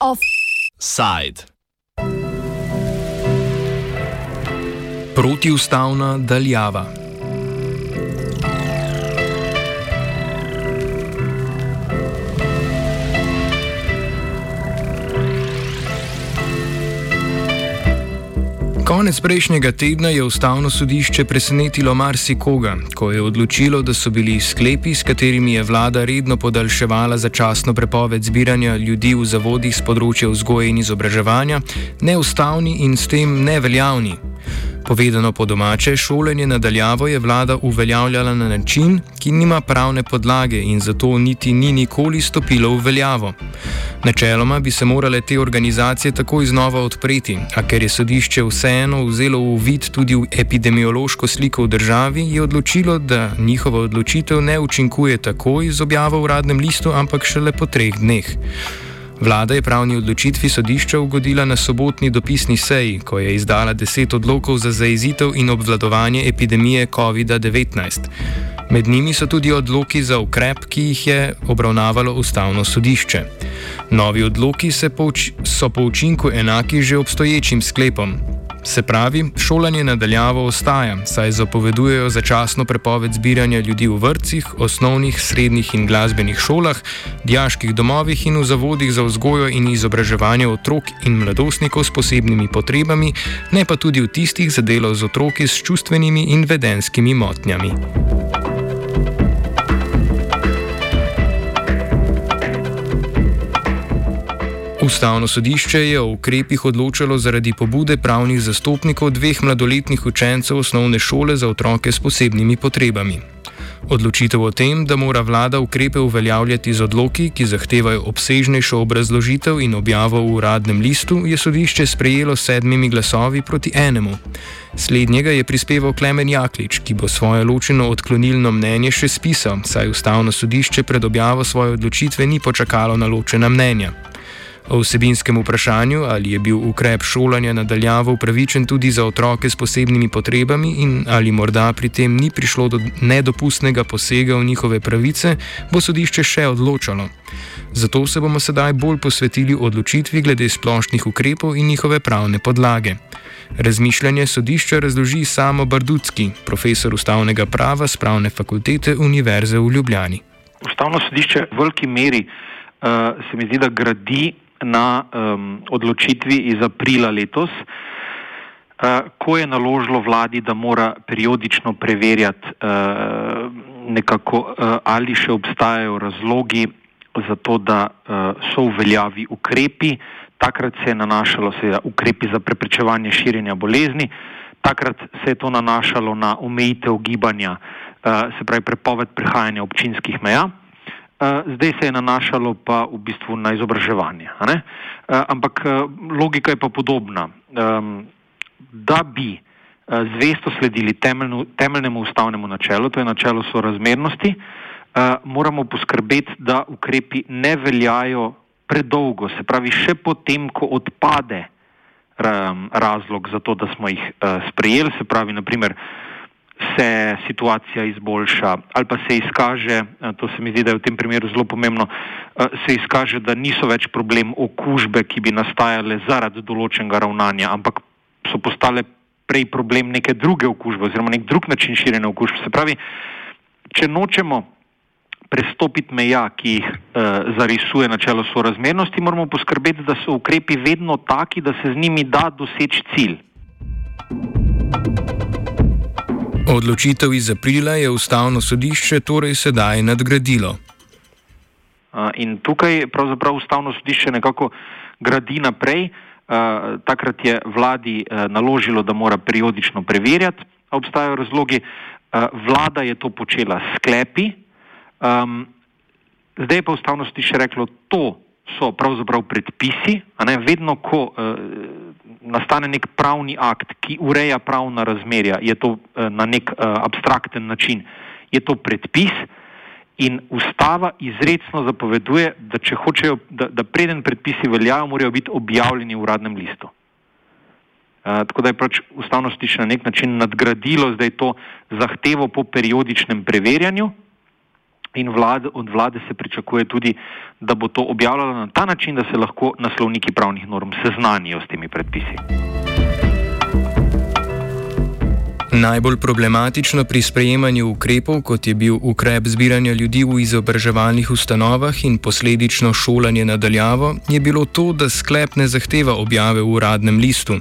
Offside. Protiustavna daljava. Konec prejšnjega tedna je ustavno sodišče presenetilo marsikoga, ko je odločilo, da so bili sklepi, s katerimi je vlada redno podaljševala začasno prepoved zbiranja ljudi v zavodih z področja vzgoje in izobraževanja, neustavni in s tem neveljavni. Povedano po domače, šolanje nadaljavo je vlada uveljavljala na način, ki nima pravne podlage in zato niti ni nikoli stopilo v veljavo. Načeloma bi se morale te organizacije takoj znova odpreti, a ker je sodišče vseeno vzelo v vid tudi v epidemiološko sliko v državi, je odločilo, da njihova odločitev ne učinkuje takoj z objavo v uradnem listu, ampak šele po treh dneh. Vlada je pravni odločitvi sodišča ugodila na sobotni dopisni seji, ko je izdala deset odlokov za zaezitev in obvladovanje epidemije COVID-19. Med njimi so tudi odloki za ukrep, ki jih je obravnavalo ustavno sodišče. Novi odloki so po učinku enaki že obstoječim sklepom. Se pravi, šolanje nadaljavo ostaja, saj zapovedujejo začasno prepoved zbiranja ljudi v vrtcih, osnovnih, srednjih in glasbenih šolah, diaških domovih in v zavodih za vzgojo in izobraževanje otrok in mladostnikov s posebnimi potrebami, ne pa tudi v tistih za delo z otroki s čustvenimi in vedenskimi motnjami. Ustavno sodišče je o ukrepih odločalo zaradi pobude pravnih zastopnikov dveh mladoletnih učencev osnovne šole za otroke s posebnimi potrebami. Odločitev o tem, da mora vlada ukrepe uveljavljati z odloki, ki zahtevajo obsežnejšo obrazložitev in objavo v uradnem listu, je sodišče sprejelo s sedmimi glasovi proti enemu. Slednjega je prispeval Klemen Jaklič, ki bo svoje ločeno odklonilno mnenje še spisal, saj ustavno sodišče pred objavo svoje odločitve ni počakalo na ločena mnenja. O vsebinskem vprašanju, ali je bil ukrep šolanja nadaljavo upravičen tudi za otroke s posebnimi potrebami in ali morda pri tem ni prišlo do nedopustnega posega v njihove pravice, bo sodišče še odločalo. Zato se bomo sedaj bolj posvetili odločitvi glede splošnih ukrepov in njihove pravne podlage. Razmišljanje sodišča razloži samo Bardutski, profesor ustavnega prava z pravne fakultete Univerze v Ljubljani. Ustavno sodišče v veliki meri uh, se mi zdi, da gradi na um, odločitvi iz aprila letos, uh, ko je naložilo vladi, da mora periodično preverjati, uh, nekako, uh, ali še obstajajo razlogi za to, da uh, so uveljavi ukrepi. Takrat se je nanašalo seveda ukrepi za preprečevanje širjenja bolezni, takrat se je to nanašalo na omejitev gibanja, uh, se pravi prepoved prehajanja občinskih meja. Eh, zdaj se je nanašalo pa v bistvu na izobraževanje. Uh, ampak uh, logika je pa podobna. Um, da bi zvesto sledili temeljnu, temeljnemu ustavnemu načelu, to je načelo sorazmernosti, moramo poskrbeti, da ukrepi ne veljajo predolgo, se pravi še potem, ko odpade um, razlog za to, da smo jih sprejeli, se pravi, naprimer, se situacija izboljša ali pa se izkaže, eh, to se mi zdi, da je v tem primeru zelo pomembno, eh, se izkaže, da niso več problem okužbe, ki bi nastajale zaradi določenega ravnanja, ampak so postale prej problem neke druge okužbe oziroma nek drug način širjenja okužb. Se pravi, če nočemo prestopiti meja, ki jih uh, zarisuje načelo sorazmernosti, moramo poskrbeti, da so ukrepi vedno taki, da se z njimi da doseči cilj. Odločitev iz aprila je ustavno sodišče torej sedaj nadgradilo. In tukaj pravzaprav ustavno sodišče nekako gradi naprej. Takrat je vladi naložilo, da mora periodično preverjati, ali obstajajo razlogi. Vlada je to počela s sklepi. Zdaj pa ustavno sodišče reklo, to so pravzaprav predpisi. Vedno, ko nastane nek pravni akt, ki ureja pravna razmerja, je to uh, na nek uh, abstrakten način, je to predpis in ustava izredno zapoveduje, da če hočejo, da, da preden predpisi veljajo, morajo biti objavljeni v uradnem listu. Tako da je pač ustavno sodišče na nek način nadgradilo zdaj to zahtevo po periodičnem preverjanju in vlad, od vlade se pričakuje tudi, da bo to objavljalo na ta način, da se lahko naslovniki pravnih norm seznanijo s temi predpisi. Najbolj problematično pri sprejemanju ukrepov, kot je bil ukrep zbiranja ljudi v izobraževalnih ustanovah in posledično šolanje nadaljavo, je bilo to, da sklep ne zahteva objave v uradnem listu.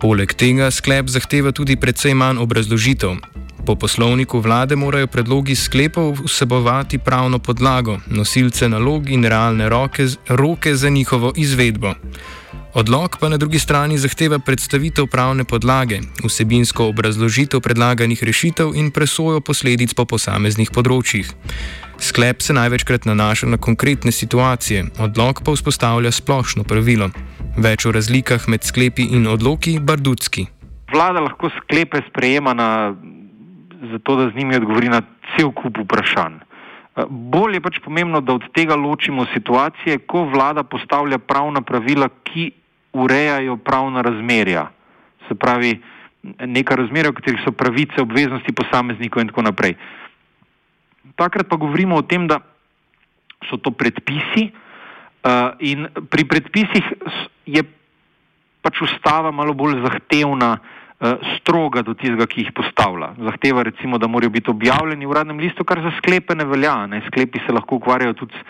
Poleg tega sklep zahteva tudi precej manj obrazložitev. Po poslovniku vlade morajo predlogi sklepov vsebovati pravno podlago, nosilce nalog in realne roke, roke za njihovo izvedbo. Odlog pa na drugi strani zahteva predstavitev pravne podlage, vsebinsko obrazložitev predlaganih rešitev in presojo posledic po posameznih področjih. Sklep se največkrat nanaša na konkretne situacije, odlog pa vzpostavlja splošno pravilo. Več o razlikah med sklepi in odloki Bardutski. Vlada lahko sklepe sprejema na, zato, da z njimi odgovori na cel kup vprašanj. Bolje je pač pomembno, da od tega ločimo situacije, ko vlada postavlja pravna pravila, ki urejajo pravna razmerja. Se pravi, neka razmerja, v katerih so pravice, obveznosti posameznikov in tako naprej. Takrat pa govorimo o tem, da so to predpisi uh, in pri predpisih je pač ustava malo bolj zahtevna, stroga do tistega, ki jih postavlja. Zahteva recimo, da morajo biti objavljeni v uradnem listu, kar za sklepe ne velja. Ne? Sklepi se lahko ukvarjajo tudi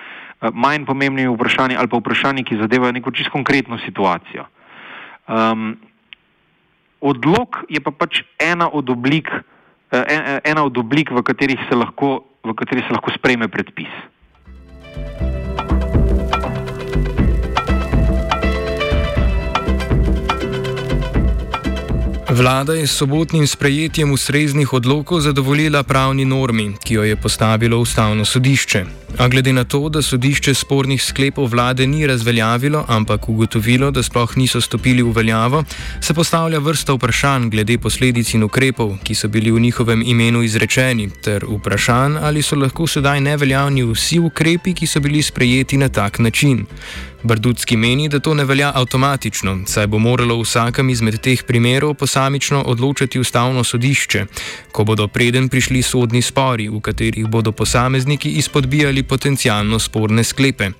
Eh, manj pomembnimi vprašanji ali pa vprašanji, ki zadevajo neko čisto konkretno situacijo. Um, odlog je pa pač ena od oblik, eh, ena od oblik v se lahko, v katerih se lahko sprejme predpis. Vlada je s sobotnim sprejetjem ustreznih odlokov zadovoljila pravni normi, ki jo je postavilo ustavno sodišče. A glede na to, da sodišče spornih sklepov vlade ni razveljavilo, ampak ugotovilo, da sploh niso stopili v veljavo, se postavlja vrsta vprašanj glede posledic in ukrepov, ki so bili v njihovem imenu izrečeni, ter vprašanj, ali so lahko sedaj neveljavni vsi ukrepi, ki so bili sprejeti na tak način. Brdutski meni, da to ne velja avtomatično, saj bo moralo v vsakem izmed teh primerov posamično odločati ustavno sodišče, ko bodo preden prišli sodni spori, v katerih bodo posamezniki izpodbijali potencialno sporne sklepe.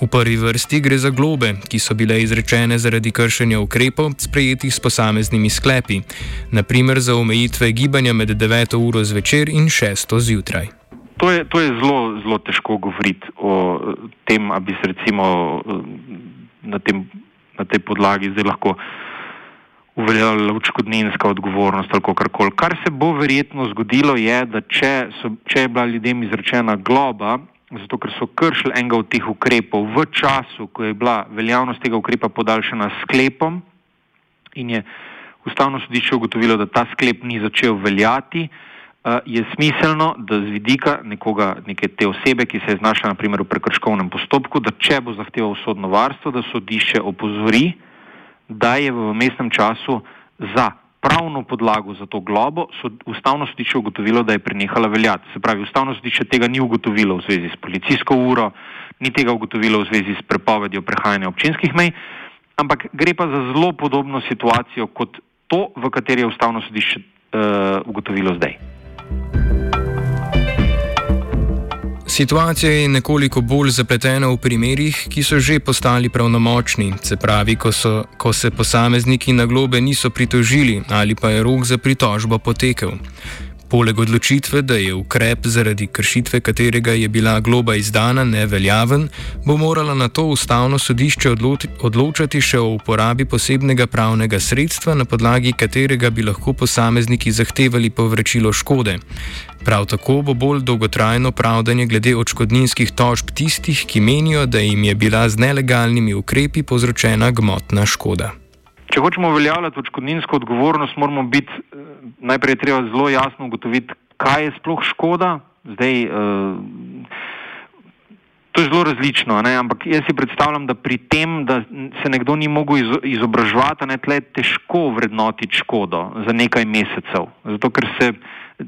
V prvi vrsti gre za globe, ki so bile izrečene zaradi kršenja ukrepov, sprejetih s posameznimi sklepi, naprimer za omejitve gibanja med 9. uro zvečer in 6. zjutraj. To je, to je zelo, zelo težko govoriti o tem, da bi se recimo na, tem, na tej podlagi zdaj lahko uveljavljala učkodninska odgovornost ali karkoli. Kar se bo verjetno zgodilo, je, da če, so, če je bila ljudem izrečena globa, zato ker so kršili enega od teh ukrepov v času, ko je bila veljavnost tega ukrepa podaljšana sklepom in je ustavno sodišče ugotovilo, da ta sklep ni začel veljati, uh, je smiselno, da z vidika nekoga, neke te osebe, ki se je znašla naprimer v prekrškovnem postopku, da če bo zahteval sodno varstvo, da sodišče opozori, da je v mestnem času za pravno podlago za to globo ustavno sodišče ugotovilo, da je prenehala veljati. Se pravi, ustavno sodišče tega ni ugotovilo v zvezi s policijsko uro, ni tega ugotovilo v zvezi s prepovedjo prehajanja občinskih mej, ampak gre pa za zelo podobno situacijo kot to, v kateri je ustavno sodišče uh, ugotovilo zdaj. Situacija je nekoliko bolj zapletena v primerih, ki so že postali pravnomočni, se pravi, ko, so, ko se posamezniki na globe niso pritožili ali pa je rok za pritožbo potekel. Poleg odločitve, da je ukrep zaradi kršitve, katerega je bila globa izdana, neveljaven, bo morala na to ustavno sodišče odločati še o uporabi posebnega pravnega sredstva, na podlagi katerega bi lahko posamezniki zahtevali povračilo škode. Prav tako bo bolj dolgotrajno pravdanje glede odškodninskih tožb tistih, ki menijo, da jim je bila z nelegalnimi ukrepi povzročena gmotna škoda. Če hočemo uveljavljati odškodninsko odgovornost, moramo biti eh, najprej treba zelo jasno ugotoviti, kaj je sploh škoda. Zdaj, uh, to je zelo različno, ne? ampak jaz si predstavljam, da pri tem, da se nekdo ni mogel izobraževati, ne tle težko vrednotiti škodo za nekaj mesecev. Zato, ker se,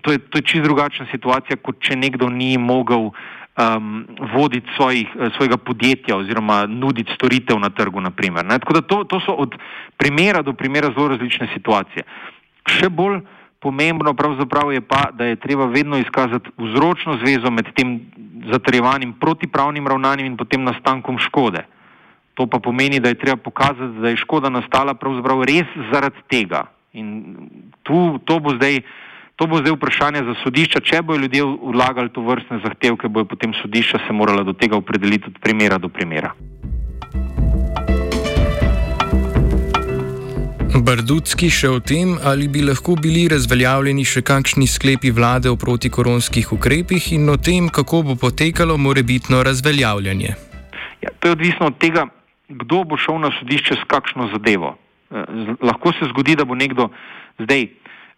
to je, to je čisto drugačna situacija, kot če nekdo ni mogel uh, um, voditi svojih, svojega podjetja oziroma nuditi storitev na trgu. Naprimer, Tako da to, to so od primera do primera zelo različne situacije. Še bolj pomembno pravzaprav je pa, da je treba vedno izkazati vzročno zvezo med tem zatrjevanim protipravnim ravnanjem in potem nastankom škode. To pa pomeni, da je treba pokazati, da je škoda nastala pravzaprav res zaradi tega. In tu, to bo zdaj. To bo zdaj vprašanje za sodišča. Če bojo ljudje vlagali to vrstne zahtevke, bojo potem sodišča se morala do tega opredeliti od primera do primera. Bardutski še o tem, ali bi lahko bili razveljavljeni še kakšni sklepi vlade o protikoronskih ukrepih in o tem, kako bo potekalo morebitno razveljavljanje. Ja, to je odvisno od tega, kdo bo šel na sodišče s kakšno zadevo. Eh, lahko se zgodi, da bo nekdo zdaj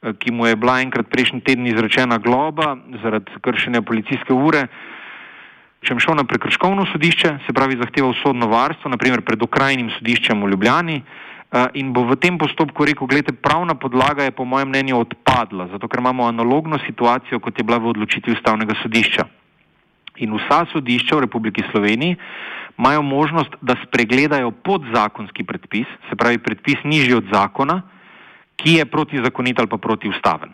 ki mu je bila enkrat prejšnji teden izrečena globa zaradi kršenja policijske ure. Če bi šel na prekrškovno sodišče, se pravi zahteval sodno varstvo, naprimer pred okrajnim sodiščem v Ljubljani, eh, in bo v tem postopku rekel, gledajte, pravna podlaga je po mojem mnenju odpadla, zato ker imamo analogno situacijo, kot je bila v odločitvi ustavnega sodišča. In vsa sodišča v Republiki Sloveniji imajo možnost, da spregledajo podzakonski predpis, se pravi predpis nižji od zakona, ki je protizakonit ali pa protiustaven.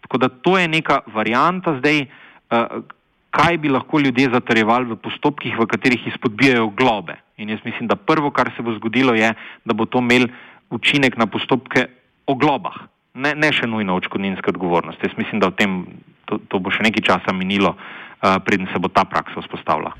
Tako da to je neka varijanta zdaj, uh, kaj bi lahko ljudje zatrjevali v postopkih, v katerih izpodbijajo globe. In jaz mislim, da prvo, kar se bo zgodilo, je, da bo to imel učinek na postopke o globah, ne, ne še nujno očkodninske odgovornosti. Jaz mislim, da v tem to, to bo še nekaj časa minilo, uh, preden se bo ta praksa vzpostavila.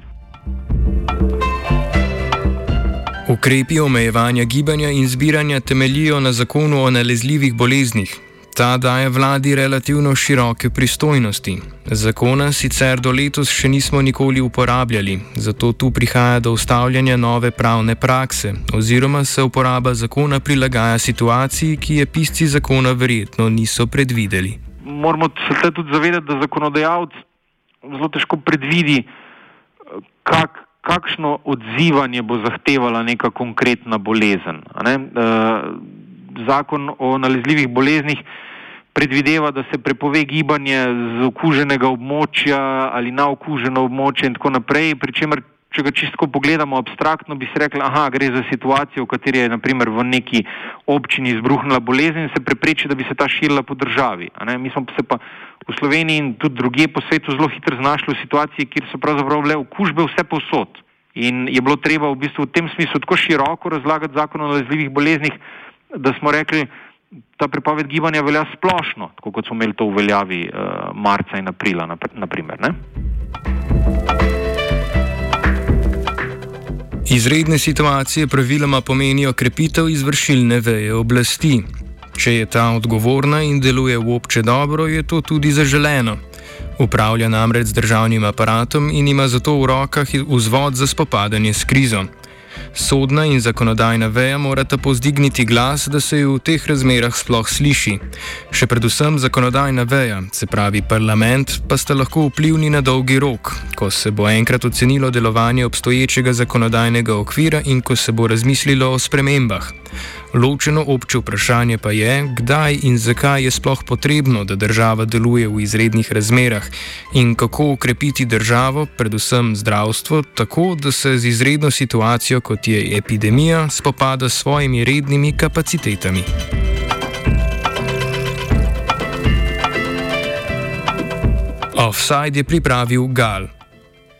Ukrepi omejevanja gibanja in zbiranja temeljijo na zakonu o nalezljivih boleznih. Ta daje vladi relativno široke pristojnosti. Zakona sicer do letos še nismo nikoli uporabljali, zato tu prihaja do ustavljanja nove pravne prakse, oziroma se uporaba zakona prilagaja situaciji, ki je pisci zakona verjetno niso predvideli. Moramo se tudi zavedati, da zakonodajalec zelo težko predvidi, kak, kakšno odzivanje bo zahtevala neka konkretna bolezen. Ne? E, zakon o nalezljivih boleznih predvideva, da se prepove gibanje z okuženega območja ali na okuženo območje in tako naprej, pri čemer če ga čisto pogledamo abstraktno, bi se rekli, da gre za situacijo, v kateri je naprimer, v neki občini izbruhnila bolezen in se prepreči, da bi se ta širila po državi. Mi smo se pa v Sloveniji in tudi druge po svetu zelo hitro znašli v situaciji, kjer so pravzaprav bile okužbe vse posod. In je bilo treba v bistvu v tem smislu tako široko razlagati zakon o nalezljivih boleznih, da smo rekli, ta prepoved gibanja velja splošno, tako kot smo imeli to v veljavi uh, marca in aprila, naprimer. Ne? Izredne situacije praviloma pomenijo krepitev izvršilne veje oblasti. Če je ta odgovorna in deluje v obče dobro, je to tudi zaželeno. Upravlja namreč z državnim aparatom in ima zato v rokah vzvod za spopadanje s krizo. Sodna in zakonodajna veja morata pozdigniti glas, da se jo v teh razmerah sploh sliši. Še predvsem zakonodajna veja, se pravi parlament, pa sta lahko vplivni na dolgi rok, ko se bo enkrat ocenilo delovanje obstoječega zakonodajnega okvira in ko se bo razmislilo o spremembah. Ločeno obče vprašanje pa je, kdaj in zakaj je sploh potrebno, da država deluje v izrednih razmerah in kako ukrepiti državo, predvsem zdravstvo, tako, da se z izredno situacijo, kot je epidemija, spopada s svojimi rednimi kapacitetami. Offside je pripravil Gal.